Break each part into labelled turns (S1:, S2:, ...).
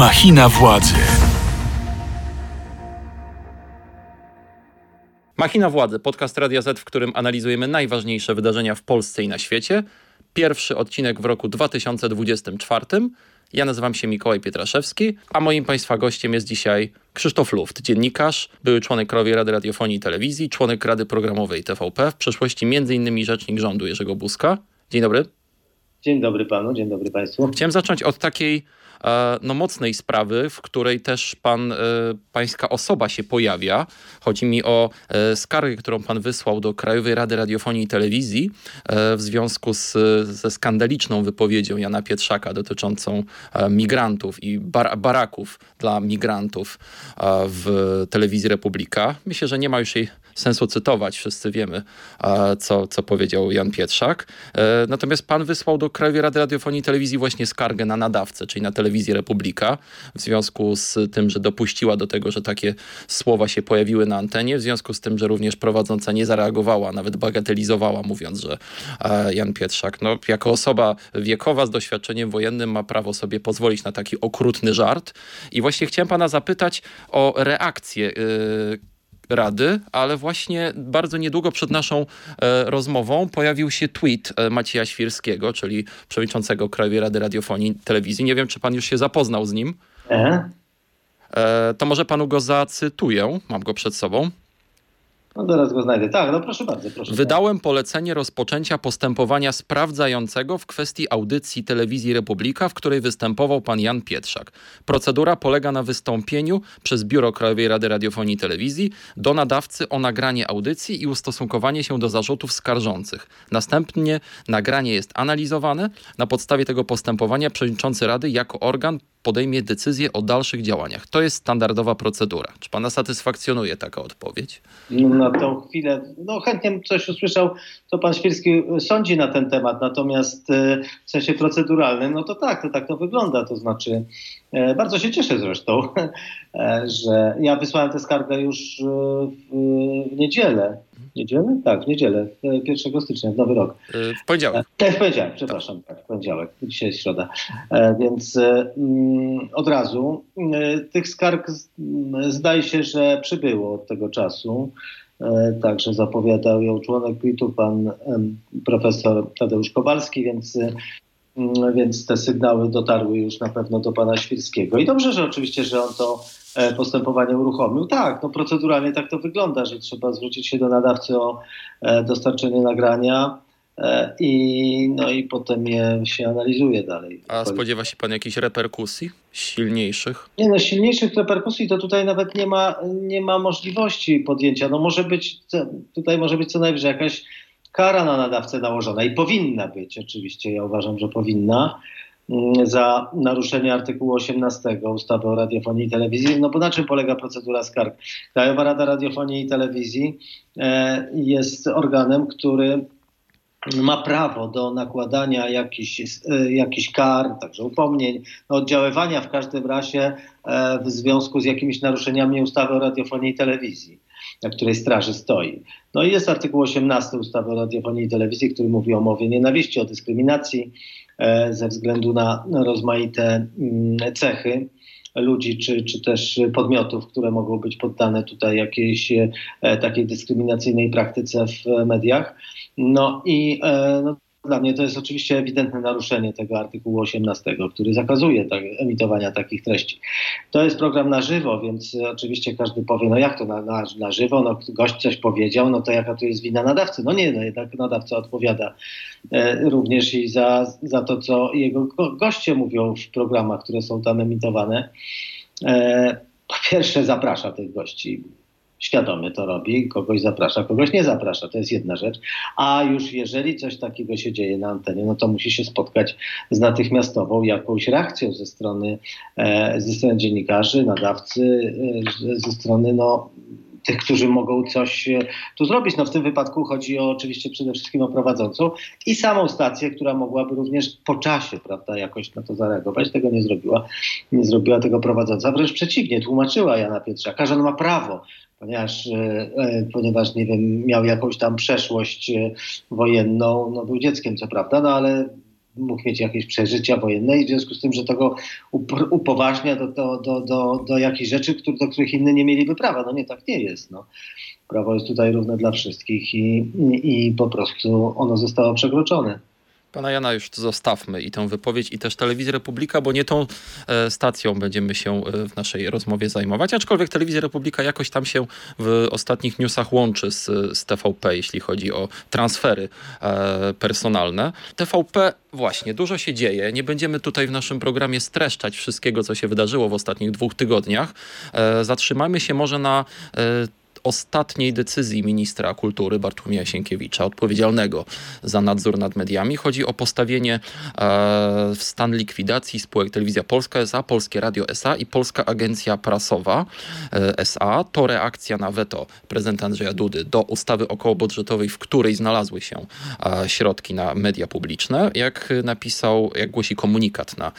S1: Machina władzy.
S2: Machina Władzy, podcast Radia Z, w którym analizujemy najważniejsze wydarzenia w Polsce i na świecie. Pierwszy odcinek w roku 2024. Ja nazywam się Mikołaj Pietraszewski, a moim Państwa gościem jest dzisiaj Krzysztof Luft, dziennikarz, były członek Krajowej Rady Radiofonii i Telewizji, członek Rady Programowej TVP, w przeszłości m.in. rzecznik rządu Jerzego Buzka. Dzień dobry.
S3: Dzień dobry panu, dzień dobry państwu.
S2: Chciałem zacząć od takiej no, mocnej sprawy, w której też pan, e, pańska osoba się pojawia. Chodzi mi o e, skargę, którą pan wysłał do Krajowej Rady Radiofonii i Telewizji w związku z, ze skandaliczną wypowiedzią Jana Pietrzaka dotyczącą migrantów i bar baraków dla migrantów w telewizji Republika. Myślę, że nie ma już jej sensu cytować, wszyscy wiemy, co, co powiedział Jan Pietrzak. Natomiast pan wysłał do Krajowej Rady Radiofonii i Telewizji właśnie skargę na nadawcę, czyli na telewizję Republika, w związku z tym, że dopuściła do tego, że takie słowa się pojawiły na antenie, w związku z tym, że również prowadząca nie zareagowała, nawet bagatelizowała, mówiąc, że e, Jan Pietrzak, no, jako osoba wiekowa z doświadczeniem wojennym ma prawo sobie pozwolić na taki okrutny żart. I właśnie chciałem pana zapytać o reakcję y, Rady, ale właśnie bardzo niedługo przed naszą e, rozmową pojawił się tweet e, Macieja Świrskiego, czyli przewodniczącego Krajowej Rady Radiofonii i Telewizji. Nie wiem, czy pan już się zapoznał z nim. E, to może panu go zacytuję. Mam go przed sobą.
S3: No zaraz go znajdę. Tak, no proszę bardzo. Proszę
S2: Wydałem polecenie rozpoczęcia postępowania sprawdzającego w kwestii audycji telewizji Republika, w której występował pan Jan Pietrzak. Procedura polega na wystąpieniu przez Biuro Krajowej Rady Radiofonii i Telewizji do nadawcy o nagranie audycji i ustosunkowanie się do zarzutów skarżących. Następnie nagranie jest analizowane. Na podstawie tego postępowania przewodniczący Rady jako organ podejmie decyzję o dalszych działaniach. To jest standardowa procedura. Czy pana satysfakcjonuje taka odpowiedź?
S3: No, na tą chwilę, no chętnie coś usłyszał, co pan Świrski sądzi na ten temat, natomiast e, w sensie proceduralnym, no to tak, to tak to wygląda, to znaczy bardzo się cieszę zresztą, e, że ja wysłałem tę skargę już w, w niedzielę, niedzielę? Tak, w niedzielę, 1 stycznia, w nowy rok.
S2: W poniedziałek.
S3: Tak, w poniedziałek, przepraszam, tak, w poniedziałek, dzisiaj jest środa. Więc mm, od razu tych skarg zdaje się, że przybyło od tego czasu. E, także zapowiadał ją członek PIT-u, pan profesor Tadeusz Kowalski, więc, mm, więc te sygnały dotarły już na pewno do pana Świrskiego. I dobrze, że oczywiście, że on to e, postępowanie uruchomił. Tak, no proceduralnie tak to wygląda, że trzeba zwrócić się do nadawcy o e, dostarczenie nagrania E, i, no i potem je się analizuje dalej.
S2: A spodziewa się pan jakichś reperkusji silniejszych?
S3: Nie no, silniejszych reperkusji to tutaj nawet nie ma, nie ma możliwości podjęcia. No może być, tutaj może być co najwyżej jakaś kara na nadawcę nałożona i powinna być oczywiście, ja uważam, że powinna mm, za naruszenie artykułu 18 ustawy o radiofonii i telewizji. No bo na czym polega procedura skarg? Krajowa Rada Radiofonii i Telewizji e, jest organem, który ma prawo do nakładania jakichś, e, jakichś kar, także upomnień, oddziaływania w każdym razie e, w związku z jakimiś naruszeniami ustawy o radiofonii i telewizji, na której straży stoi. No i jest artykuł 18 ustawy o radiofonii i telewizji, który mówi o mowie nienawiści, o dyskryminacji e, ze względu na rozmaite mm, cechy ludzi, czy, czy też podmiotów, które mogą być poddane tutaj jakiejś takiej dyskryminacyjnej praktyce w mediach. No i e, no, dla mnie to jest oczywiście ewidentne naruszenie tego artykułu 18, który zakazuje tak, emitowania takich treści. To jest program na żywo, więc oczywiście każdy powie, no jak to na, na, na żywo, no gość coś powiedział, no to jaka tu jest wina nadawcy? No nie, no jednak nadawca odpowiada e, również i za, za to, co jego goście mówią w programach, które są tam emitowane. E, po pierwsze zaprasza tych gości świadomie to robi, kogoś zaprasza, kogoś nie zaprasza, to jest jedna rzecz. A już jeżeli coś takiego się dzieje na antenie, no to musi się spotkać z natychmiastową jakąś reakcją ze strony, e, ze strony dziennikarzy, nadawcy, e, ze strony no, tych, którzy mogą coś e, tu zrobić. No w tym wypadku chodzi o, oczywiście przede wszystkim o prowadzącą i samą stację, która mogłaby również po czasie, prawda, jakoś na to zareagować. Tego nie zrobiła. Nie zrobiła tego prowadząca. Wręcz przeciwnie, tłumaczyła Jana Pietrzaka, że on ma prawo ponieważ, e, e, ponieważ nie wiem, miał jakąś tam przeszłość e, wojenną, no był dzieckiem co prawda, no ale mógł mieć jakieś przeżycia wojenne i w związku z tym, że to go upoważnia do, do, do, do, do jakichś rzeczy, do których inni nie mieliby prawa. No nie, tak nie jest. No. Prawo jest tutaj równe dla wszystkich i, i, i po prostu ono zostało przekroczone.
S2: Pana Jana już zostawmy i tę wypowiedź i też Telewizję Republika, bo nie tą e, stacją będziemy się e, w naszej rozmowie zajmować, aczkolwiek Telewizja Republika jakoś tam się w ostatnich newsach łączy z, z TVP, jeśli chodzi o transfery e, personalne. TVP właśnie, dużo się dzieje. Nie będziemy tutaj w naszym programie streszczać wszystkiego, co się wydarzyło w ostatnich dwóch tygodniach. E, zatrzymajmy się może na e, ostatniej decyzji ministra kultury Bartłomieja Sienkiewicza, odpowiedzialnego za nadzór nad mediami. Chodzi o postawienie e, w stan likwidacji spółek Telewizja Polska S.A., Polskie Radio S.A. i Polska Agencja Prasowa e, S.A. To reakcja na weto prezydenta Andrzeja Dudy do ustawy okołobudżetowej, w której znalazły się e, środki na media publiczne. Jak napisał, jak głosi komunikat na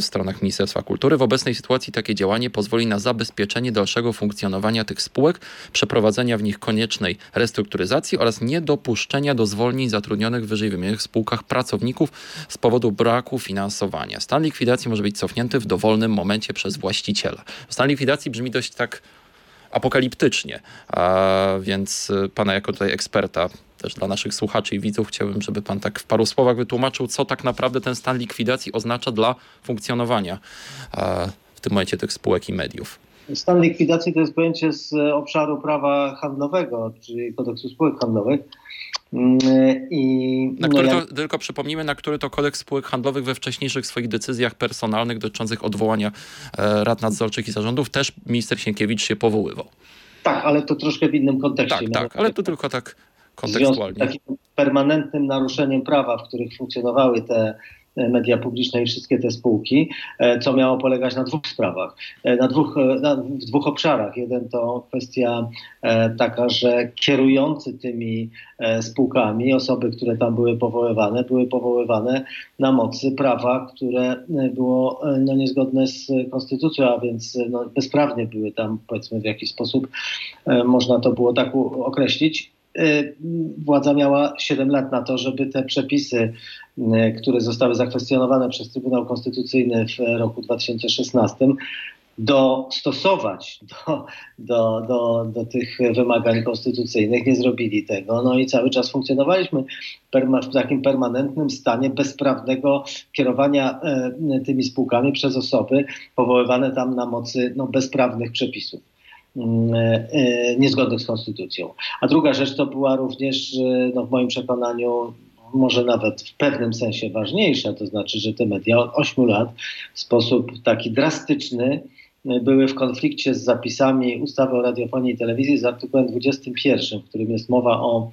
S2: stronach Ministerstwa Kultury, w obecnej sytuacji takie działanie pozwoli na zabezpieczenie dalszego funkcjonowania tych spółek przeprowadzenia w nich koniecznej restrukturyzacji oraz niedopuszczenia do zwolnień zatrudnionych w wyżej wymienionych spółkach pracowników z powodu braku finansowania. Stan likwidacji może być cofnięty w dowolnym momencie przez właściciela. Stan likwidacji brzmi dość tak apokaliptycznie, a więc y, pana jako tutaj eksperta też dla naszych słuchaczy i widzów chciałbym, żeby pan tak w paru słowach wytłumaczył, co tak naprawdę ten stan likwidacji oznacza dla funkcjonowania w tym momencie tych spółek i mediów.
S3: Stan likwidacji to jest pojęcie z obszaru prawa handlowego, czyli kodeksu spółek handlowych.
S2: Mm, I, na który no, to, Tylko przypomnijmy, na który to kodeks spółek handlowych we wcześniejszych swoich decyzjach personalnych dotyczących odwołania e, rad nadzorczych i zarządów też minister Sienkiewicz się powoływał.
S3: Tak, ale to troszkę w innym kontekście.
S2: Tak, tak, ale to tylko tak kontekstualnie.
S3: takim permanentnym naruszeniem prawa, w których funkcjonowały te media publiczne i wszystkie te spółki, e, co miało polegać na dwóch sprawach, e, na dwóch, e, na, w dwóch obszarach. Jeden to kwestia taka, że kierujący tymi spółkami, osoby, które tam były powoływane, były powoływane na mocy prawa, które było no, niezgodne z konstytucją, a więc no, bezprawnie były tam, powiedzmy, w jakiś sposób można to było tak określić władza miała 7 lat na to, żeby te przepisy E, które zostały zakwestionowane przez Trybunał Konstytucyjny w roku 2016, dostosować do, do, do, do tych wymagań konstytucyjnych. Nie zrobili tego. No i cały czas funkcjonowaliśmy w takim permanentnym stanie bezprawnego kierowania e, tymi spółkami przez osoby powoływane tam na mocy no, bezprawnych przepisów mm, e, niezgodnych z konstytucją. A druga rzecz to była również no, w moim przekonaniu może nawet w pewnym sensie ważniejsza, to znaczy, że te media od 8 lat w sposób taki drastyczny były w konflikcie z zapisami ustawy o radiofonii i telewizji z artykułem 21, w którym jest mowa o,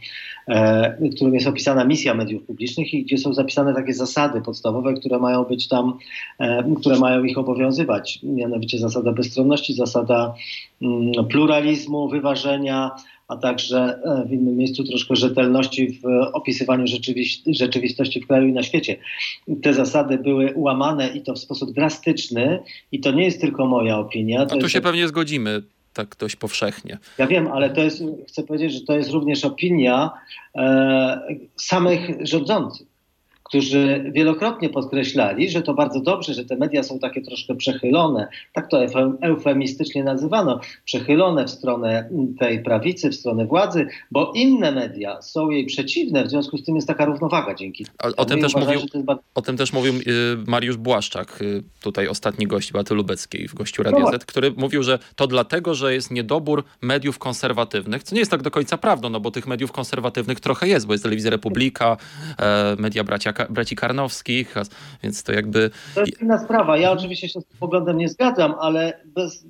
S3: e, w którym jest opisana misja mediów publicznych i gdzie są zapisane takie zasady podstawowe, które mają być tam, e, które mają ich obowiązywać. Mianowicie zasada bezstronności, zasada mm, pluralizmu, wyważenia, a także e, w innym miejscu troszkę rzetelności w opisywaniu rzeczywistości w kraju i na świecie. Te zasady były łamane i to w sposób drastyczny i to nie jest tylko moja opinia.
S2: A tu się pewnie zgodzimy tak dość powszechnie.
S3: Ja wiem, ale to jest, chcę powiedzieć, że to jest również opinia e, samych rządzących którzy wielokrotnie podkreślali, że to bardzo dobrze, że te media są takie troszkę przechylone, tak to eufemistycznie nazywano, przechylone w stronę tej prawicy, w stronę władzy, bo inne media są jej przeciwne, w związku z tym jest taka równowaga dzięki
S2: temu. O, o tym, też mówił, bardzo... o tym też mówił y, Mariusz Błaszczak, y, tutaj ostatni gość Baty Lubeckiej w gościu Radio no Z, który mówił, że to dlatego, że jest niedobór mediów konserwatywnych, co nie jest tak do końca prawdą, no bo tych mediów konserwatywnych trochę jest, bo jest Telewizja Republika, e, media bracia braci Karnowskich, więc to jakby...
S3: To jest inna sprawa. Ja oczywiście się z tym poglądem nie zgadzam, ale bez,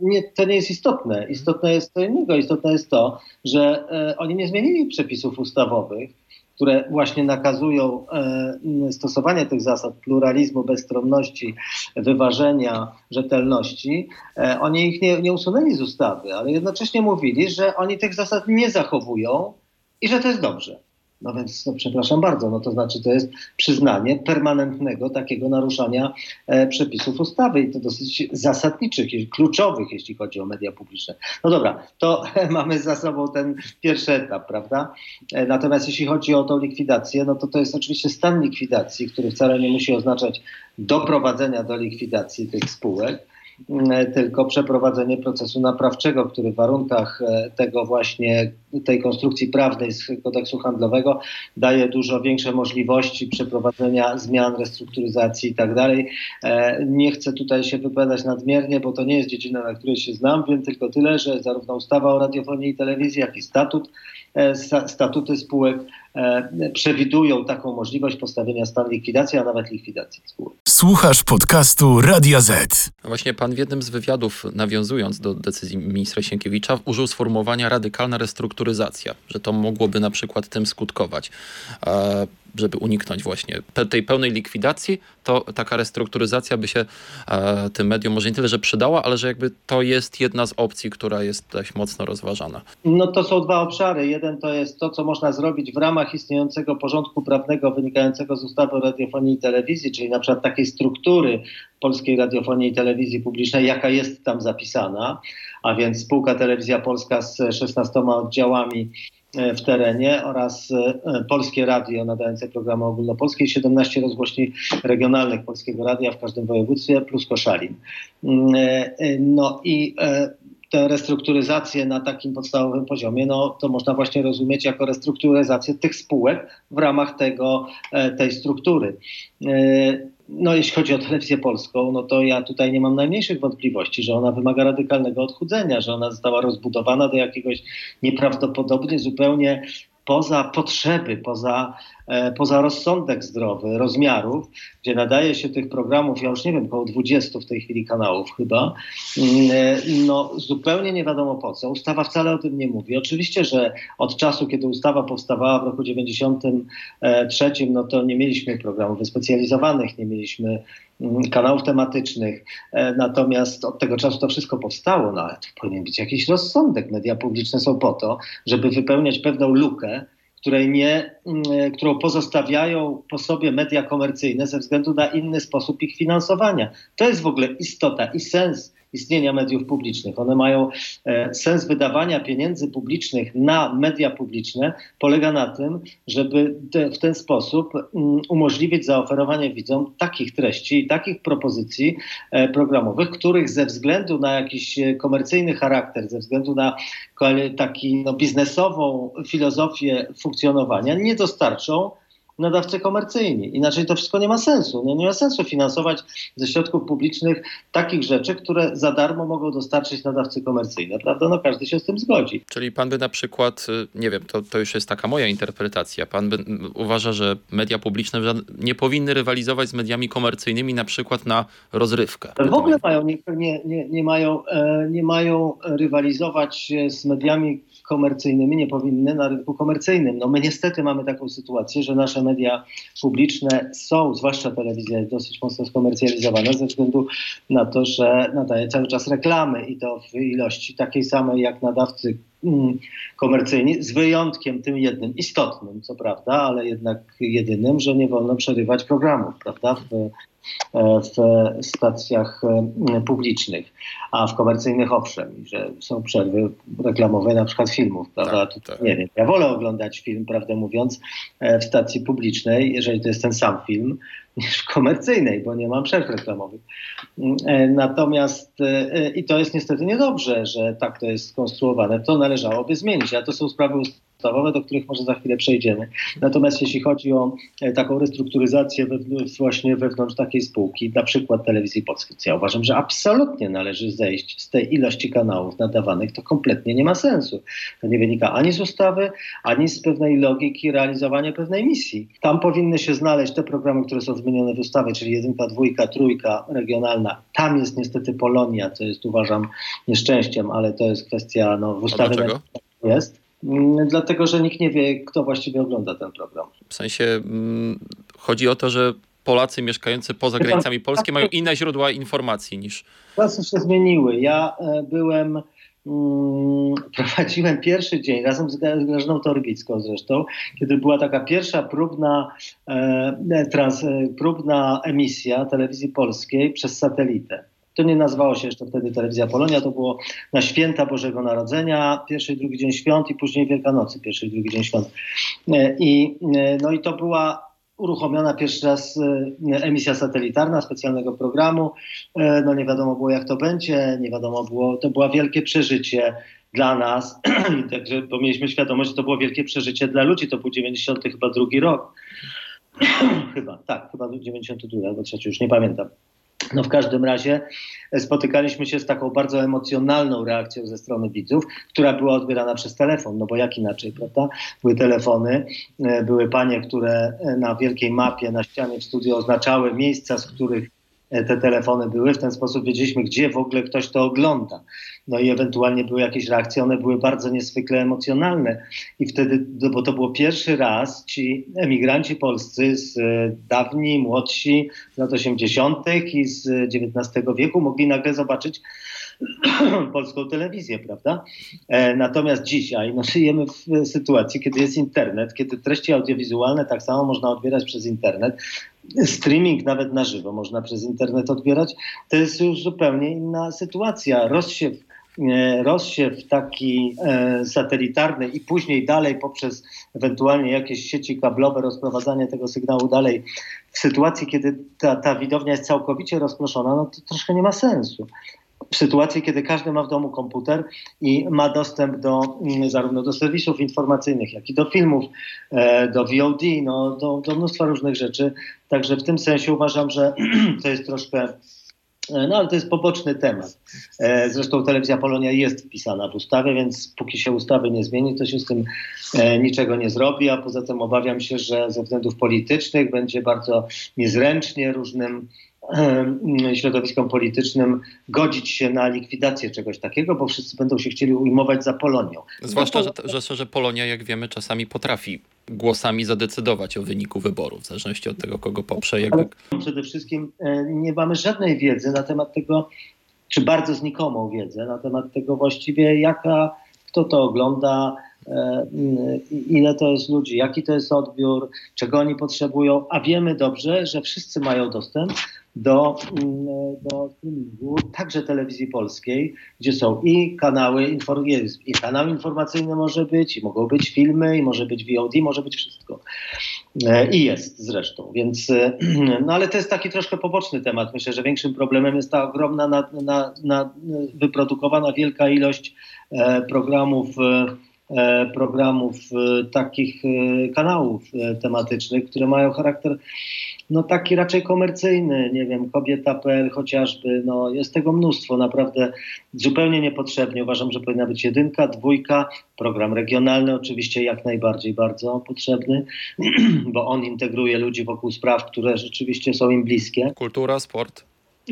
S3: nie, to nie jest istotne. Istotne jest to innego. Istotne jest to, że e, oni nie zmienili przepisów ustawowych, które właśnie nakazują e, stosowanie tych zasad pluralizmu, bezstronności, wyważenia, rzetelności. E, oni ich nie, nie usunęli z ustawy, ale jednocześnie mówili, że oni tych zasad nie zachowują i że to jest dobrze. No więc, no, przepraszam bardzo, no to znaczy to jest przyznanie permanentnego takiego naruszania e, przepisów ustawy i to dosyć zasadniczych, kluczowych, jeśli chodzi o media publiczne. No dobra, to mamy za sobą ten pierwszy etap, prawda? E, natomiast jeśli chodzi o tą likwidację, no to to jest oczywiście stan likwidacji, który wcale nie musi oznaczać doprowadzenia do likwidacji tych spółek tylko przeprowadzenie procesu naprawczego, który w warunkach e, tego właśnie, tej konstrukcji prawnej z kodeksu handlowego daje dużo większe możliwości przeprowadzenia zmian, restrukturyzacji i tak dalej. E, nie chcę tutaj się wypowiadać nadmiernie, bo to nie jest dziedzina, na której się znam. Wiem tylko tyle, że zarówno ustawa o radiofonii i telewizji, jak i statut, e, statuty spółek przewidują taką możliwość postawienia stan likwidacji, a nawet likwidacji spółek.
S1: Słuchasz podcastu Radia Z.
S2: Właśnie pan w jednym z wywiadów, nawiązując do decyzji ministra Sienkiewicza, użył sformułowania radykalna restrukturyzacja, że to mogłoby na przykład tym skutkować. Żeby uniknąć właśnie tej pełnej likwidacji, to taka restrukturyzacja by się e, tym medium może nie tyle, że przydała, ale że jakby to jest jedna z opcji, która jest dość mocno rozważana.
S3: No to są dwa obszary. Jeden to jest to, co można zrobić w ramach istniejącego porządku prawnego wynikającego z ustawy o radiofonii i telewizji, czyli na przykład takiej struktury polskiej radiofonii i telewizji publicznej, jaka jest tam zapisana, a więc spółka Telewizja Polska z 16 oddziałami w terenie oraz e, Polskie Radio nadające programy ogólnopolskie i 17 rozgłośni regionalnych Polskiego Radia w każdym województwie plus Koszalin. Mm, e, no i tę restrukturyzację na takim podstawowym poziomie, no to można właśnie rozumieć jako restrukturyzację tych spółek w ramach tego, tej struktury. No, jeśli chodzi o telewizję polską, no to ja tutaj nie mam najmniejszych wątpliwości, że ona wymaga radykalnego odchudzenia, że ona została rozbudowana do jakiegoś nieprawdopodobnie zupełnie poza potrzeby, poza, e, poza rozsądek zdrowy, rozmiarów, gdzie nadaje się tych programów, ja już nie wiem, około 20 w tej chwili kanałów chyba, mm, e, no zupełnie nie wiadomo po co. Ustawa wcale o tym nie mówi. Oczywiście, że od czasu, kiedy ustawa powstawała w roku 93, no to nie mieliśmy programów wyspecjalizowanych, nie mieliśmy kanałów tematycznych. E, natomiast od tego czasu to wszystko powstało, no ale to powinien być jakiś rozsądek. Media publiczne są po to, żeby wypełniać pewną lukę, której nie, mm, którą pozostawiają po sobie media komercyjne ze względu na inny sposób ich finansowania. To jest w ogóle istota i sens istnienia mediów publicznych. One mają e, sens wydawania pieniędzy publicznych na media publiczne, polega na tym, żeby te, w ten sposób um, umożliwić zaoferowanie widzom takich treści i takich propozycji e, programowych, których ze względu na jakiś e, komercyjny charakter, ze względu na taki no, biznesową filozofię funkcjonowania nie dostarczą nadawcy komercyjni. Inaczej to wszystko nie ma sensu. Nie, nie ma sensu finansować ze środków publicznych takich rzeczy, które za darmo mogą dostarczyć nadawcy komercyjne, prawda? No każdy się z tym zgodzi.
S2: Czyli pan by na przykład, y, nie wiem, to, to już jest taka moja interpretacja, pan by uważa, że media publiczne nie powinny rywalizować z mediami komercyjnymi na przykład na rozrywkę.
S3: W ogóle mają, nie, nie, nie, mają, e, nie mają rywalizować z mediami komercyjnymi, nie powinny na rynku komercyjnym. No my niestety mamy taką sytuację, że nasze media publiczne są, zwłaszcza telewizja dosyć mocno skomercjalizowana ze względu na to, że nadaje cały czas reklamy i to w ilości takiej samej jak nadawcy komercyjni, z wyjątkiem tym jednym, istotnym co prawda, ale jednak jedynym, że nie wolno przerywać programów, prawda, w E, w stacjach e, publicznych, a w komercyjnych owszem, że są przerwy reklamowe na przykład filmów, prawda? Tak, tak. Nie wiem, ja wolę oglądać film, prawdę mówiąc, e, w stacji publicznej, jeżeli to jest ten sam film, niż w komercyjnej, bo nie mam przerw reklamowych. Natomiast, i to jest niestety niedobrze, że tak to jest skonstruowane, to należałoby zmienić, a to są sprawy podstawowe, do których może za chwilę przejdziemy. Natomiast jeśli chodzi o e, taką restrukturyzację wewnątrz, właśnie wewnątrz takiej spółki, na przykład telewizji polskiej, ja uważam, że absolutnie należy zejść z tej ilości kanałów nadawanych, to kompletnie nie ma sensu. To nie wynika ani z ustawy, ani z pewnej logiki realizowania pewnej misji. Tam powinny się znaleźć te programy, które są wymienione w ustawie, czyli jedynka, dwójka, trójka regionalna. Tam jest niestety Polonia, co jest uważam nieszczęściem, ale to jest kwestia no, w ustawie. Jest. Mm, dlatego, że nikt nie wie, kto właściwie ogląda ten program.
S2: W sensie mm, chodzi o to, że Polacy mieszkający poza granicami Polski mają inne źródła informacji niż.
S3: Czasy się zmieniły. Ja e, byłem mm, prowadziłem pierwszy dzień razem z Grażyną Torbicką zresztą, kiedy była taka pierwsza próbna, e, trans, e, próbna emisja telewizji polskiej przez satelitę. To nie nazywało się jeszcze wtedy Telewizja Polonia, to było na święta Bożego Narodzenia, pierwszy i drugi dzień świąt i później Wielkanocy, pierwszy i drugi dzień świąt. E, I, e, no i to była uruchomiona pierwszy raz e, emisja satelitarna specjalnego programu. No nie wiadomo było jak to będzie, nie wiadomo było, to było wielkie przeżycie dla nas, także, bo mieliśmy świadomość, że to było wielkie przeżycie dla ludzi, to był 90 chyba drugi rok. chyba, tak, chyba 92 albo trzeci, już nie pamiętam. No w każdym razie e, spotykaliśmy się z taką bardzo emocjonalną reakcją ze strony widzów, która była odbierana przez telefon, no bo jak inaczej, prawda? Były telefony, e, były panie, które e, na wielkiej mapie na ścianie w studiu oznaczały miejsca, z których te telefony były. W ten sposób wiedzieliśmy, gdzie w ogóle ktoś to ogląda. No i ewentualnie były jakieś reakcje, one były bardzo niezwykle emocjonalne. I wtedy, no bo to było pierwszy raz, ci emigranci polscy z e, dawni, młodsi, z lat 80. i z XIX wieku mogli nagle zobaczyć polską telewizję, prawda? E, natomiast dzisiaj no, żyjemy w sytuacji, kiedy jest internet, kiedy treści audiowizualne tak samo można odbierać przez internet. Streaming nawet na żywo można przez internet odbierać. To jest już zupełnie inna sytuacja. Rozsiew rozsiew taki e, satelitarny i później dalej poprzez ewentualnie jakieś sieci kablowe, rozprowadzanie tego sygnału dalej w sytuacji, kiedy ta, ta widownia jest całkowicie rozproszona, no to troszkę nie ma sensu w sytuacji, kiedy każdy ma w domu komputer i ma dostęp do, mm, zarówno do serwisów informacyjnych, jak i do filmów, e, do VOD, no, do, do mnóstwa różnych rzeczy. Także w tym sensie uważam, że to jest troszkę e, no ale to jest poboczny temat. E, zresztą telewizja Polonia jest wpisana w ustawę, więc póki się ustawy nie zmieni, to się z tym niczego nie zrobi, a poza tym obawiam się, że ze względów politycznych będzie bardzo niezręcznie różnym środowiskom politycznym godzić się na likwidację czegoś takiego, bo wszyscy będą się chcieli ujmować za Polonią.
S2: Zwłaszcza, że, że, że Polonia, jak wiemy, czasami potrafi głosami zadecydować o wyniku wyborów, w zależności od tego, kogo poprze. Jakby...
S3: Przede wszystkim e, nie mamy żadnej wiedzy na temat tego, czy bardzo znikomą wiedzę na temat tego właściwie, jaka, kto to ogląda, e, ile to jest ludzi, jaki to jest odbiór, czego oni potrzebują, a wiemy dobrze, że wszyscy mają dostęp do, mm, do streamingu, także telewizji polskiej, gdzie są i kanały, i kanał informacyjny może być, i mogą być filmy, i może być VOD, może być wszystko. E, I jest zresztą, więc, e, no ale to jest taki troszkę poboczny temat. Myślę, że większym problemem jest ta ogromna, na, na, na wyprodukowana wielka ilość e, programów programów takich kanałów tematycznych, które mają charakter no taki raczej komercyjny, nie wiem, kobieta.pl chociażby, no jest tego mnóstwo, naprawdę zupełnie niepotrzebnie. Uważam, że powinna być jedynka, dwójka, program regionalny oczywiście jak najbardziej bardzo potrzebny, bo on integruje ludzi wokół spraw, które rzeczywiście są im bliskie.
S2: Kultura, sport.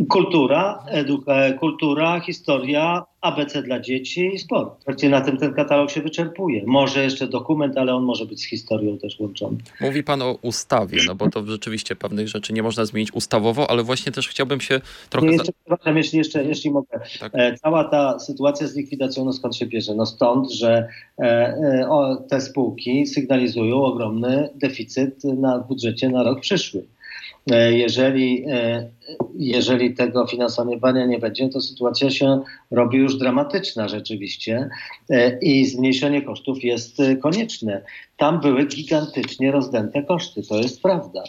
S3: Kultura, eduka, kultura, historia, ABC dla dzieci i sport. Właściwie na tym ten katalog się wyczerpuje. Może jeszcze dokument, ale on może być z historią też łączony.
S2: Mówi pan o ustawie, no bo to rzeczywiście pewnych rzeczy nie można zmienić ustawowo, ale właśnie też chciałbym się trochę...
S3: Nie, jeszcze, przepraszam, jeśli, jeszcze, jeśli mogę. Tak. E, cała ta sytuacja z likwidacją, no skąd się bierze? No stąd, że e, e, te spółki sygnalizują ogromny deficyt na budżecie na rok przyszły. E, jeżeli, e, jeżeli tego finansowania nie będzie, to sytuacja się robi już dramatyczna rzeczywiście e, i zmniejszenie kosztów jest konieczne. Tam były gigantycznie rozdęte koszty, to jest prawda.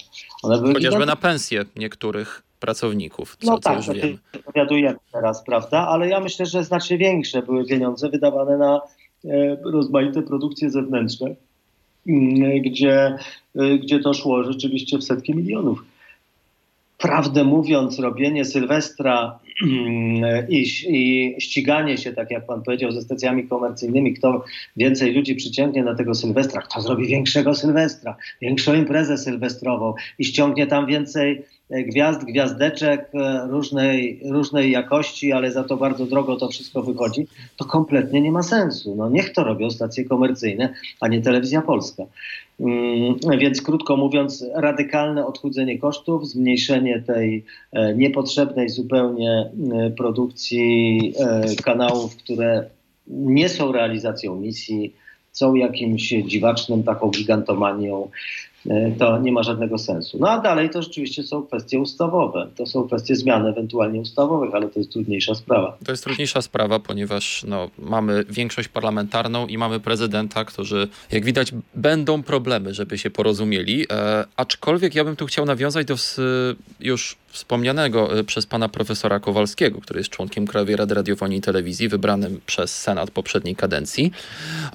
S2: Chociażby na pensje niektórych pracowników, co,
S3: no tak,
S2: co już
S3: teraz, prawda, ale ja myślę, że znacznie większe były pieniądze wydawane na rozmaite produkcje zewnętrzne, gdzie, gdzie to szło rzeczywiście w setki milionów. Prawdę mówiąc, robienie Sylwestra mm, i, i, ściganie się, tak jak pan powiedział, ze stacjami komercyjnymi, kto więcej ludzi przyciągnie na tego Sylwestra, kto zrobi większego Sylwestra, większą imprezę sylwestrową i ściągnie tam więcej gwiazd, gwiazdeczek e, różnej, różnej jakości, ale za to bardzo drogo to wszystko wychodzi, to kompletnie nie ma sensu. No niech to robią stacje komercyjne, a nie telewizja polska. Mm, więc krótko mówiąc, radykalne odchudzenie kosztów, zmniejszenie tej e, niepotrzebnej zupełnie e, produkcji e, kanałów, które nie są realizacją misji, są jakimś dziwacznym taką gigantomanią, e, to nie ma żadnego sensu. No a dalej to rzeczywiście są kwestie ustawowe. To są kwestie zmian ewentualnie ustawowych, ale to jest trudniejsza sprawa.
S2: To jest trudniejsza sprawa, ponieważ no, mamy większość parlamentarną i mamy prezydenta, którzy, jak widać, będą problemy, żeby się porozumieli. E, aczkolwiek ja bym tu chciał nawiązać do już wspomnianego e, przez pana profesora Kowalskiego, który jest członkiem Krajowej Rady Radiofonii i Telewizji, wybranym przez Senat poprzedniej kadencji.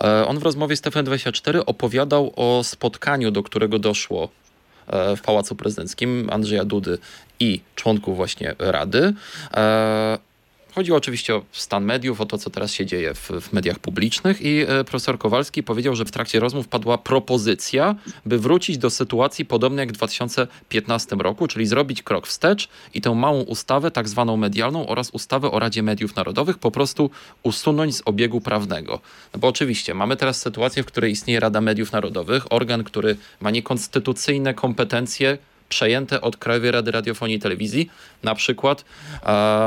S2: E, on w rozmowie z TFN24 opowiadał o spotkaniu, do którego doszło e, w Pałacu Prezydenckim Andrzeja Dudy i członków właśnie Rady. Chodzi oczywiście o stan mediów, o to, co teraz się dzieje w, w, mediach publicznych i e, profesor Kowalski powiedział, że w trakcie rozmów padła propozycja, by wrócić do sytuacji podobnej jak w 2015 roku, czyli zrobić krok wstecz i tę małą ustawę, tak zwaną medialną oraz ustawę o Radzie Mediów Narodowych po prostu usunąć z obiegu prawnego. No bo oczywiście mamy teraz sytuację, w której istnieje Rada Mediów Narodowych, organ, który ma niekonstytucyjne kompetencje, przejęte od Krajowej Rady Radiofonii i Telewizji, na przykład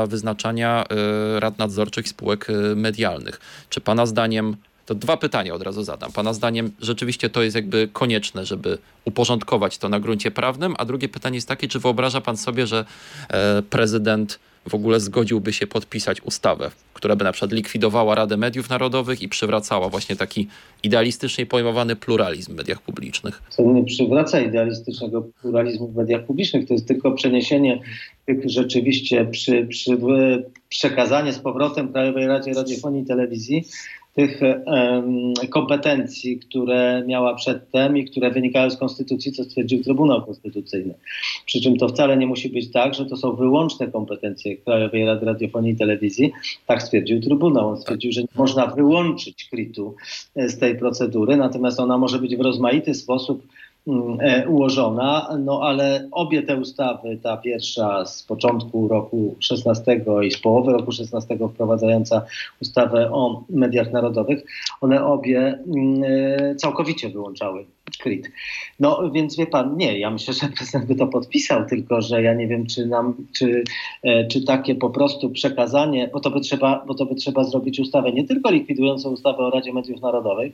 S2: wyznaczania e, rad nadzorczych spółek e, medialnych. Czy Pana zdaniem to dwa pytania od razu zadam. Pana zdaniem rzeczywiście to jest jakby konieczne, żeby uporządkować to na gruncie prawnym, a drugie pytanie jest takie, czy wyobraża pan sobie, że e, prezydent w ogóle zgodziłby się podpisać ustawę, która by na przykład likwidowała Radę Mediów Narodowych i przywracała właśnie taki idealistycznie pojmowany pluralizm w mediach publicznych.
S3: To nie przywraca idealistycznego pluralizmu w mediach publicznych, to jest tylko przeniesienie tych rzeczywiście przy, przy, przekazanie z powrotem Krajowej Radzie Radiofonii i Telewizji tych kompetencji, które miała przedtem i które wynikają z Konstytucji, co stwierdził Trybunał Konstytucyjny. Przy czym to wcale nie musi być tak, że to są wyłączne kompetencje Krajowej Rady Radiofonii i Telewizji. Tak stwierdził Trybunał. On stwierdził, że nie można wyłączyć KRIT-u e, z tej procedury, natomiast ona może być w rozmaity sposób ułożona, no ale obie te ustawy, ta pierwsza z początku roku 16 i z połowy roku 16 wprowadzająca ustawę o mediach narodowych, one obie mm, e, całkowicie wyłączały KRIT. No więc wie pan, nie, ja myślę, że prezydent by to podpisał, tylko że ja nie wiem, czy nam, czy, e, czy takie po prostu przekazanie, bo to by trzeba, bo to by trzeba zrobić ustawę nie tylko likwidującą ustawę o Radzie Mediów Narodowych,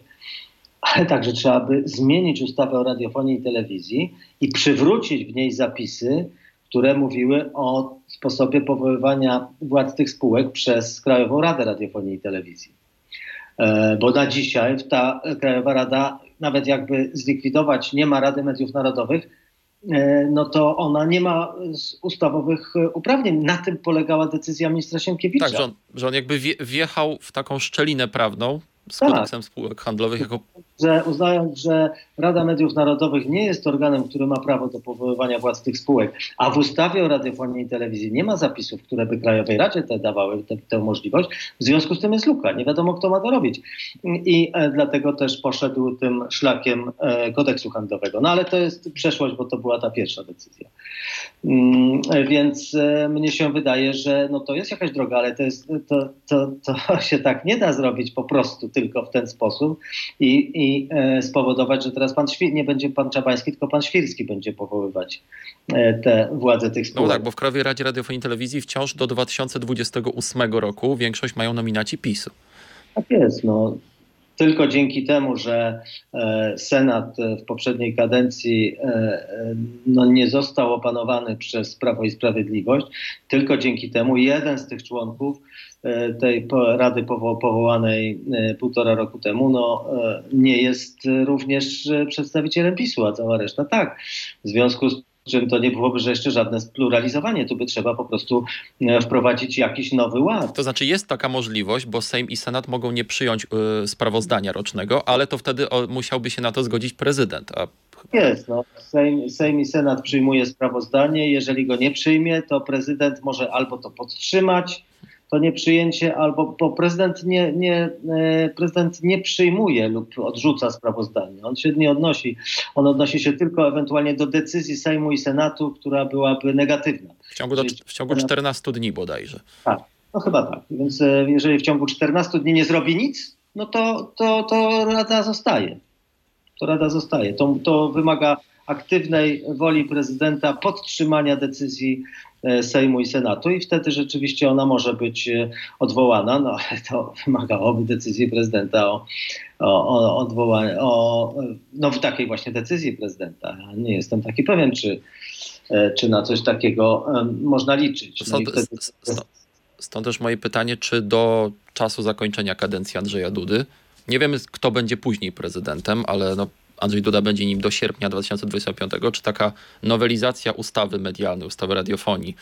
S3: ale także trzeba by zmienić ustawę o radiofonii i telewizji i przywrócić w niej zapisy, które mówiły o sposobie powoływania władz tych spółek przez Krajową Radę Radiofonii i Telewizji. E, bo na dzisiaj ta Krajowa Rada, nawet jakby zlikwidować, nie ma Rady Mediów Narodowych, e, no to ona nie ma ustawowych uprawnień. Na tym polegała decyzja ministra Sienkiewicza.
S2: Tak, że on, że on jakby wjechał w taką szczelinę prawną, z kodeksem tak. spółek handlowych jako...
S3: Że uznając, że Rada Mediów Narodowych nie jest organem, który ma prawo do powoływania władz tych spółek, a w ustawie o radiofonii i telewizji nie ma zapisów, które by Krajowej Radzie te dawały te, tę możliwość, w związku z tym jest luka. Nie wiadomo, kto ma to robić. I e, dlatego też poszedł tym szlakiem e, kodeksu handlowego. No ale to jest przeszłość, bo to była ta pierwsza decyzja. Mm, więc e, mnie się wydaje, że no to jest jakaś droga, ale to, jest, to, to, to się tak nie da zrobić po prostu tylko w ten sposób i, i e, spowodować, że teraz pan Świr, nie będzie pan Czabański, tylko pan Świrski będzie powoływać e, te władze tych spółek.
S2: No tak, bo w Krajowej Radzie Radiofonii i Telewizji wciąż do 2028 roku większość mają nominaci PiSu.
S3: Tak jest, no tylko dzięki temu, że e, Senat w poprzedniej kadencji no, nie został opanowany przez Prawo i Sprawiedliwość, tylko dzięki temu jeden z tych członków E, tej rady powołanej e, półtora roku temu, no, e, nie jest również przedstawicielem PiSu, a cała reszta tak. W związku z czym to nie byłoby, że jeszcze żadne spluralizowanie. Tu by trzeba po prostu wprowadzić jakiś nowy ład.
S2: To znaczy jest taka możliwość, bo Sejm i Senat mogą nie przyjąć y, sprawozdania rocznego, ale to wtedy o, musiałby się na to zgodzić prezydent. A...
S3: Jest, no. Sejm, Sejm i Senat przyjmuje sprawozdanie. Jeżeli go nie przyjmie, to prezydent może albo to podtrzymać, to nieprzyjęcie, albo bo prezydent nie, nie, e, prezydent nie przyjmuje lub odrzuca sprawozdanie. On się nie odnosi. On odnosi się tylko ewentualnie do decyzji Sejmu i Senatu, która byłaby negatywna.
S2: W ciągu, do, w ciągu 14 dni bodajże.
S3: Tak, no chyba tak. Więc e, jeżeli w ciągu 14 dni nie zrobi nic, no to, to, to Rada zostaje. To Rada zostaje. To, to wymaga aktywnej woli prezydenta podtrzymania decyzji Sejmu i Senatu i wtedy rzeczywiście ona może być e, odwołana, no ale to wymagałoby decyzji prezydenta o, o, o odwołaniu, o, no w takiej właśnie decyzji prezydenta. Nie jestem taki pewien, czy, e, czy na coś takiego można liczyć. No
S2: stąd, wtedy... stąd też moje pytanie, czy do czasu zakończenia kadencji Andrzeja Dudy, nie wiemy kto będzie później prezydentem, ale no Andrzej Duda będzie nim do sierpnia 2025, czy taka nowelizacja ustawy medialnej, ustawy radiofonii,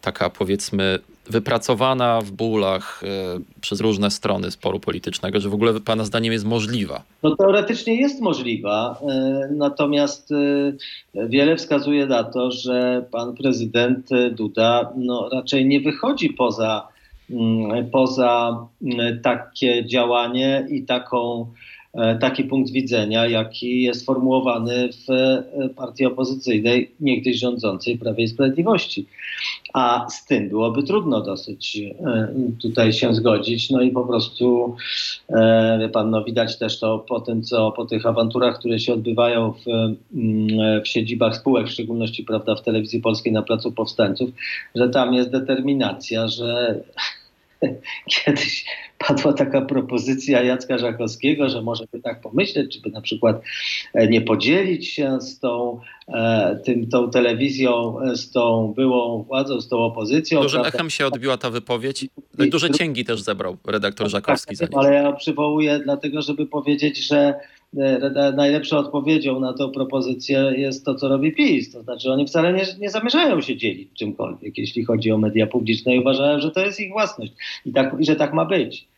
S2: taka powiedzmy wypracowana w bólach y, przez różne strony sporu politycznego, że w ogóle Pana zdaniem jest możliwa?
S3: No teoretycznie jest możliwa, y, natomiast y, wiele wskazuje na to, że pan prezydent Duda no, raczej nie wychodzi poza, mm, poza takie działanie i taką taki punkt widzenia, jaki jest formułowany w e, partii opozycyjnej, niegdyś rządzącej Prawie i Sprawiedliwości. A z tym byłoby trudno dosyć e, tutaj się zgodzić. No i po prostu, wie pan, no widać też to po tym, co po tych awanturach, które się odbywają w, w siedzibach spółek, w szczególności prawda, w telewizji polskiej na Placu Powstańców, że tam jest determinacja, że kiedyś padła taka propozycja Jacka Żakowskiego, że może by tak pomyśleć, czy by na przykład e, nie podzielić się z tą, e, tym, tą telewizją, e, z tą byłą władzą, z tą opozycją.
S2: Dużym prawda? echem się odbiła ta wypowiedź. Duże cięgi też zebrał redaktor Żakowski.
S3: Tak, ale ja przywołuję dlatego, żeby powiedzieć, że najlepszą odpowiedzią na tę propozycję jest to, co robi PiS. To znaczy oni wcale nie, nie zamierzają się dzielić czymkolwiek, jeśli chodzi o media publiczne i uważają, że to jest ich własność i, tak, i że tak ma być.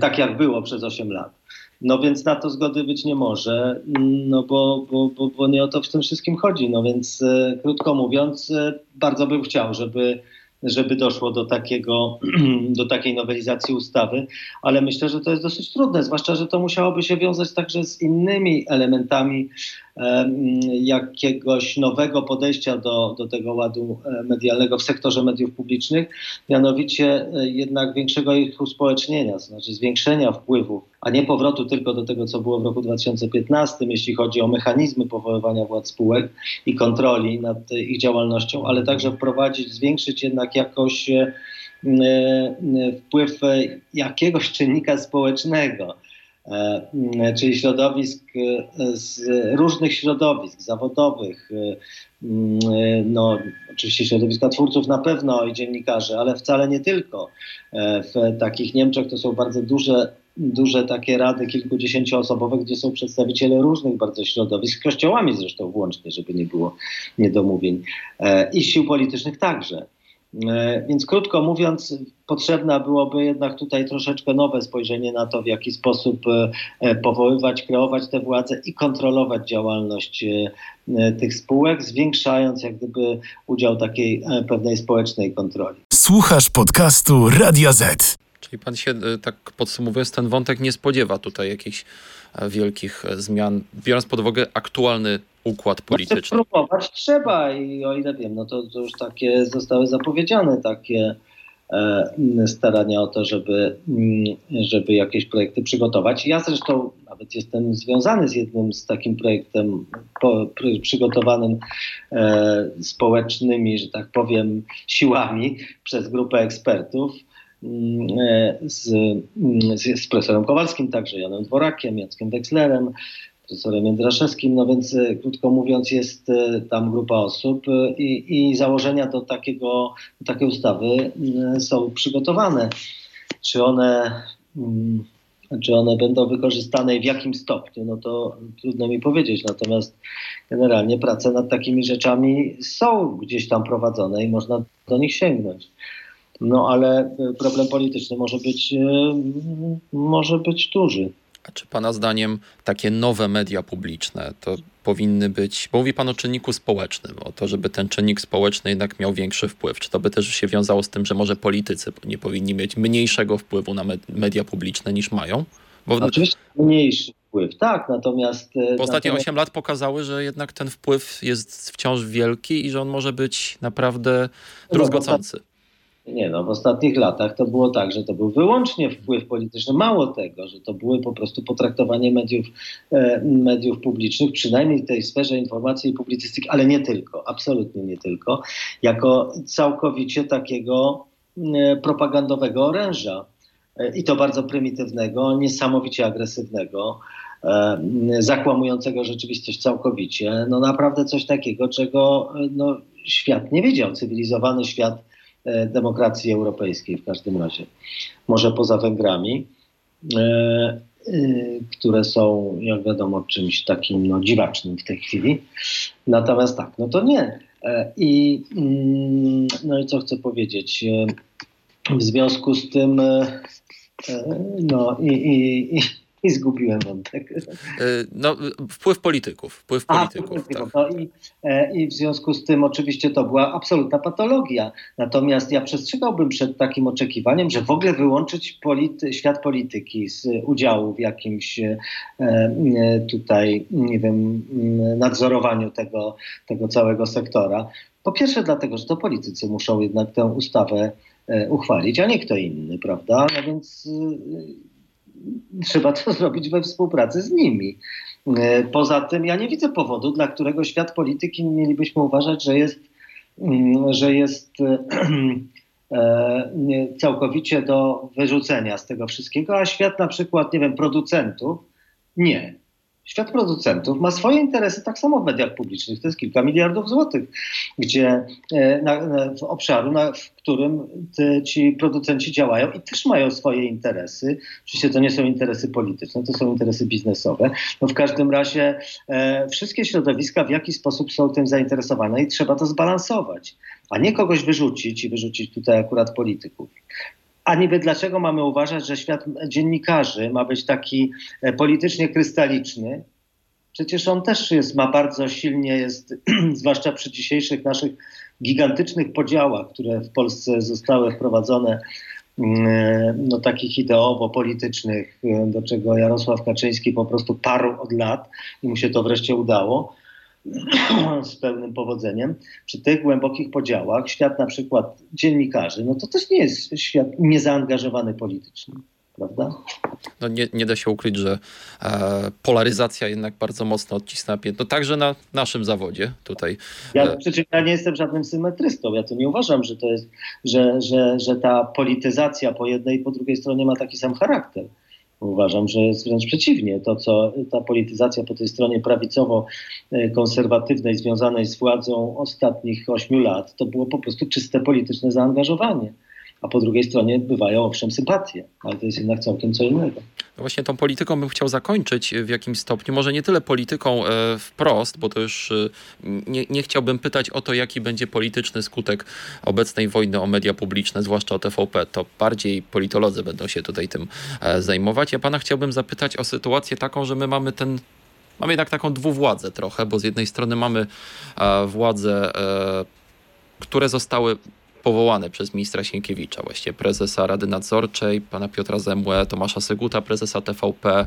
S3: Tak jak było przez 8 lat. No więc na to zgody być nie może, no bo, bo, bo, bo nie o to w tym wszystkim chodzi. No więc e, krótko mówiąc, e, bardzo bym chciał, żeby żeby doszło do, takiego, do takiej nowelizacji ustawy, ale myślę, że to jest dosyć trudne, zwłaszcza, że to musiałoby się wiązać także z innymi elementami jakiegoś nowego podejścia do, do tego ładu e, medialnego w sektorze mediów publicznych, mianowicie e, jednak większego ich uspołecznienia, znaczy zwiększenia wpływów, a nie powrotu tylko do tego, co było w roku 2015, jeśli chodzi o mechanizmy powoływania władz spółek i kontroli nad ich działalnością, ale także wprowadzić, zwiększyć jednak jakoś e, wpływ jakiegoś czynnika społecznego E, czyli środowisk e, z różnych środowisk zawodowych, e, no, oczywiście środowiska twórców na pewno i dziennikarzy, ale wcale nie tylko. W takich Niemczech to są bardzo duże, duże takie rady kilkudziesięcioosobowe, gdzie są przedstawiciele różnych bardzo środowisk, kościołami zresztą włącznie, żeby nie było niedomówień, i sił politycznych także. E, więc krótko mówiąc, potrzebna byłoby jednak tutaj troszeczkę nowe spojrzenie na to, w jaki sposób e, e, powoływać, kreować te władze i kontrolować działalność tych spółek, zwiększając jak gdyby udział takiej pewnej społecznej kontroli.
S1: Słuchasz podcastu Radia Z.
S2: Czyli pan się, tak podsumowując ten wątek, nie spodziewa tutaj jakichś wielkich zmian, biorąc pod uwagę aktualny układ polityczny.
S3: No, próbować trzeba i o ile wiem, no to, to już takie zostały zapowiedziane takie e, starania o to, żeby, mm, żeby jakieś projekty przygotować. Ja zresztą nawet jestem związany z jednym z takim projektem po, przygotowanym e, społecznymi, że tak powiem, siłami przez grupę ekspertów. Z, z, z profesorem Kowalskim, także Janem Dworakiem, Jackiem Wexlerem, profesorem Jędraszewskim, no więc e, krótko mówiąc jest e, tam grupa osób e, i, i założenia do, takiego, do takiej ustawy są przygotowane. Czy one, mm, czy one będą wykorzystane i w jakim stopniu, no to trudno mi powiedzieć. Natomiast generalnie prace nad takimi rzeczami są gdzieś tam prowadzone i można do nich sięgnąć. No ale problem polityczny może być, może być duży.
S2: A czy Pana zdaniem takie nowe media publiczne to powinny być, bo mówi Pan o czynniku społecznym, o to, żeby ten czynnik społeczny jednak miał większy wpływ. Czy to by też się wiązało z tym, że może politycy nie powinni mieć mniejszego wpływu na media publiczne niż mają?
S3: Bo... Oczywiście mniejszy wpływ, tak, natomiast...
S2: Bo ostatnie natomiast... 8 lat pokazały, że jednak ten wpływ jest wciąż wielki i że on może być naprawdę no, druzgocący.
S3: Nie no, w ostatnich latach to było tak, że to był wyłącznie wpływ polityczny. Mało tego, że to były po prostu potraktowanie mediów, e, mediów publicznych, przynajmniej w tej sferze informacji i publicystyki, ale nie tylko, absolutnie nie tylko, jako całkowicie takiego e, propagandowego oręża. E, I to bardzo prymitywnego, niesamowicie agresywnego, e, zakłamującego rzeczywistość całkowicie. No naprawdę coś takiego, czego e, no, świat nie wiedział, cywilizowany świat demokracji europejskiej w każdym razie. Może poza Węgrami, e, e, które są, jak wiadomo, czymś takim no, dziwacznym w tej chwili. Natomiast tak, no to nie. I, mm, no i co chcę powiedzieć? W związku z tym, no i, i, i zgubiłem wątek. E,
S2: no, wpływ polityków. Wpływ polityków. Tak.
S3: no i, e, I w związku z tym oczywiście to była absolutna patologia. Natomiast ja przestrzegałbym przed takim oczekiwaniem, że w ogóle wyłączyć polity, świat polityki z udziału w jakimś e, tutaj, nie wiem, nadzorowaniu tego, tego całego sektora. Po pierwsze dlatego, że to politycy muszą jednak tę ustawę uchwalić, a nie kto inny, prawda? No więc trzeba to zrobić we współpracy z nimi. E, poza tym ja nie widzę powodu, dla którego świat polityki mielibyśmy uważać, że jest, mm, że jest e, całkowicie do wyrzucenia z tego wszystkiego, a świat na przykład, nie wiem, producentów nie. Świat producentów ma swoje interesy tak samo w mediach publicznych. To jest kilka miliardów złotych, gdzie e, na, na, w obszaru, na, w którym te, ci producenci działają i też mają swoje interesy. Oczywiście to nie są interesy polityczne, to są interesy biznesowe. No w każdym razie e, wszystkie środowiska w jakiś sposób są tym zainteresowane i trzeba to zbalansować, a nie kogoś wyrzucić i wyrzucić tutaj akurat polityków. A niby dlaczego mamy uważać, że świat dziennikarzy ma być taki e, politycznie krystaliczny? Przecież on też jest, ma bardzo silnie, jest, zwłaszcza przy dzisiejszych naszych gigantycznych podziałach, które w Polsce zostały wprowadzone, mm, e, no, takich ideowo-politycznych, e, do czego Jarosław Kaczyński po prostu parł od lat i mu się to wreszcie udało z pełnym powodzeniem, przy tych głębokich podziałach, świat na przykład dziennikarzy, no to też nie jest świat niezaangażowany politycznie. Prawda?
S2: No nie, nie da się ukryć, że e, polaryzacja jednak bardzo mocno odcisnęła piętno, także na naszym zawodzie tutaj.
S3: Ja, e... przecież ja nie jestem żadnym symetrystą, ja to nie uważam, że to jest, że, że, że ta polityzacja po jednej i po drugiej stronie ma taki sam charakter. Uważam, że jest wręcz przeciwnie. To, co ta polityzacja po tej stronie prawicowo-konserwatywnej związanej z władzą ostatnich ośmiu lat, to było po prostu czyste polityczne zaangażowanie a po drugiej stronie bywają owszem sympatie, ale to jest jednak całkiem co innego.
S2: No właśnie tą polityką bym chciał zakończyć w jakimś stopniu, może nie tyle polityką e, wprost, bo to już e, nie, nie chciałbym pytać o to, jaki będzie polityczny skutek obecnej wojny o media publiczne, zwłaszcza o TVP. To bardziej politolodzy będą się tutaj tym e, zajmować. Ja pana chciałbym zapytać o sytuację taką, że my mamy ten Mamy jednak taką dwuwładzę trochę, bo z jednej strony mamy e, władze, e, które zostały powołane przez ministra Sienkiewicza, właściwie prezesa Rady Nadzorczej, pana Piotra Zemłę, Tomasza Syguta, prezesa TVP,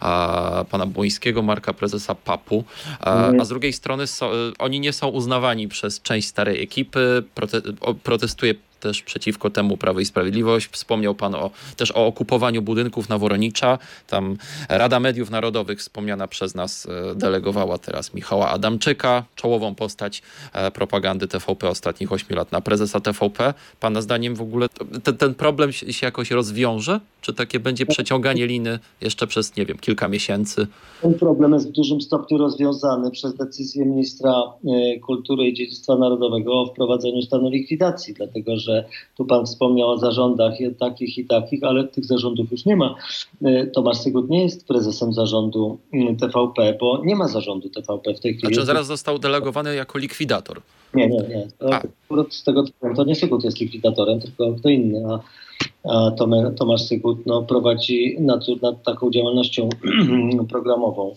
S2: a, pana Błońskiego, Marka, prezesa PAP-u, a, a z drugiej strony so, oni nie są uznawani przez część starej ekipy, prote, protestuje też przeciwko temu Prawo i Sprawiedliwość. Wspomniał Pan o, też o okupowaniu budynków na Woronicza. Tam Rada Mediów Narodowych wspomniana przez nas e, delegowała teraz Michała Adamczyka, czołową postać e, propagandy TVP ostatnich 8 lat na prezesa TVP. Pana zdaniem w ogóle ten, ten problem się jakoś rozwiąże? Czy takie będzie przeciąganie liny jeszcze przez, nie wiem, kilka miesięcy?
S3: Ten problem jest w dużym stopniu rozwiązany przez decyzję ministra e, kultury i dziedzictwa narodowego o wprowadzeniu stanu likwidacji, dlatego że tu pan wspomniał o zarządach takich i takich, ale tych zarządów już nie ma. E, Tomasz Sygut nie jest prezesem zarządu mm, TVP, bo nie ma zarządu TVP w tej chwili.
S2: Znaczy zaraz został delegowany jako likwidator.
S3: Nie, nie, nie. z tego to nie Sygut jest likwidatorem, tylko kto inny. A Tomasz Sygut no, prowadzi nadzór nad taką działalnością programową.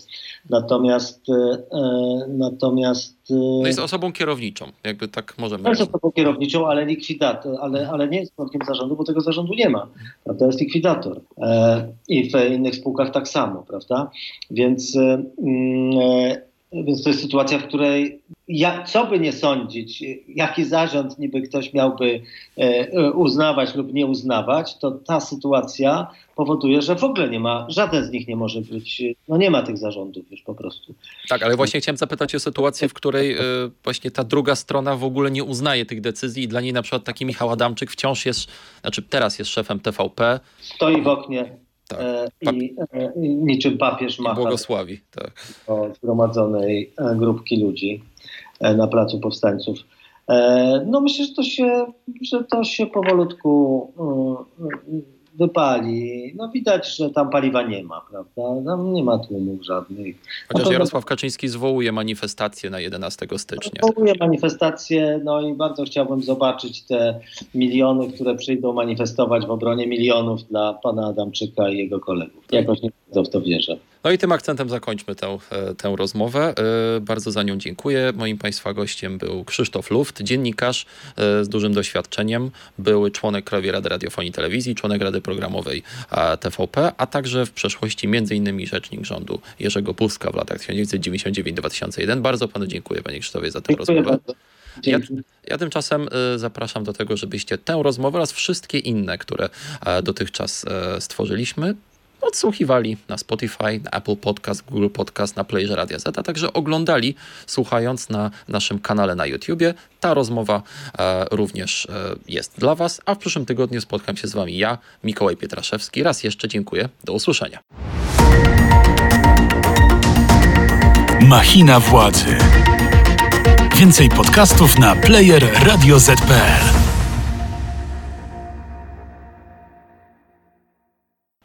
S3: Natomiast, e, natomiast
S2: e, no jest osobą kierowniczą, jakby tak możemy.
S3: Jest osobą kierowniczą, ale likwidator, ale, ale nie jest członkiem zarządu, bo tego zarządu nie ma. To jest likwidator. E, I w innych spółkach tak samo, prawda? Więc mm, Więc to jest sytuacja, w której ja, co by nie sądzić, jaki zarząd niby ktoś miałby e, uznawać lub nie uznawać, to ta sytuacja powoduje, że w ogóle nie ma, żaden z nich nie może być, no nie ma tych zarządów już po prostu.
S2: Tak, ale właśnie chciałem zapytać o sytuację, w której y, właśnie ta druga strona w ogóle nie uznaje tych decyzji i dla niej na przykład taki Michał Adamczyk wciąż jest, znaczy teraz jest szefem TVP.
S3: Stoi w oknie tak. e, i, e, niczym papież macha.
S2: Błogosławi, tak.
S3: Zgromadzonej e, grupki ludzi na Placu Powstańców. No myślę, że to się, że to się powolutku wypali. No widać, że tam paliwa nie ma, prawda? Tam nie ma tłumów żadnych.
S2: Chociaż no Jarosław Kaczyński zwołuje manifestację na 11 stycznia.
S3: Zwołuje manifestację, no i bardzo chciałbym zobaczyć te miliony, które przyjdą manifestować w obronie milionów dla pana Adamczyka i jego kolegów. Jakoś nie bardzo w to wierzę.
S2: No i tym akcentem zakończmy tę, e, tę rozmowę. E, bardzo za nią dziękuję. Moim Państwa gościem był Krzysztof Luft, dziennikarz e, z dużym doświadczeniem, były członek Krajowej Rady Radiofonii i Telewizji, członek Rady Programowej TVP, a także w przeszłości m.in. rzecznik rządu Jerzego Buzka w latach 1999-2001. Bardzo Panu dziękuję, Panie Krzysztofie, za tę dziękuję rozmowę. Ja, ja, tymczasem zapraszam do tego, żebyście tę rozmowę oraz wszystkie inne, które dotychczas stworzyliśmy, odsłuchiwali na Spotify, na Apple Podcast, Google Podcast, na Playerze Radia Z, a także oglądali, słuchając na naszym kanale na YouTubie. Ta rozmowa e, również e, jest dla Was, a w przyszłym tygodniu spotkam się z Wami ja, Mikołaj Pietraszewski. Raz jeszcze dziękuję. Do usłyszenia.
S1: Machina władzy. Więcej podcastów na player radioz.pl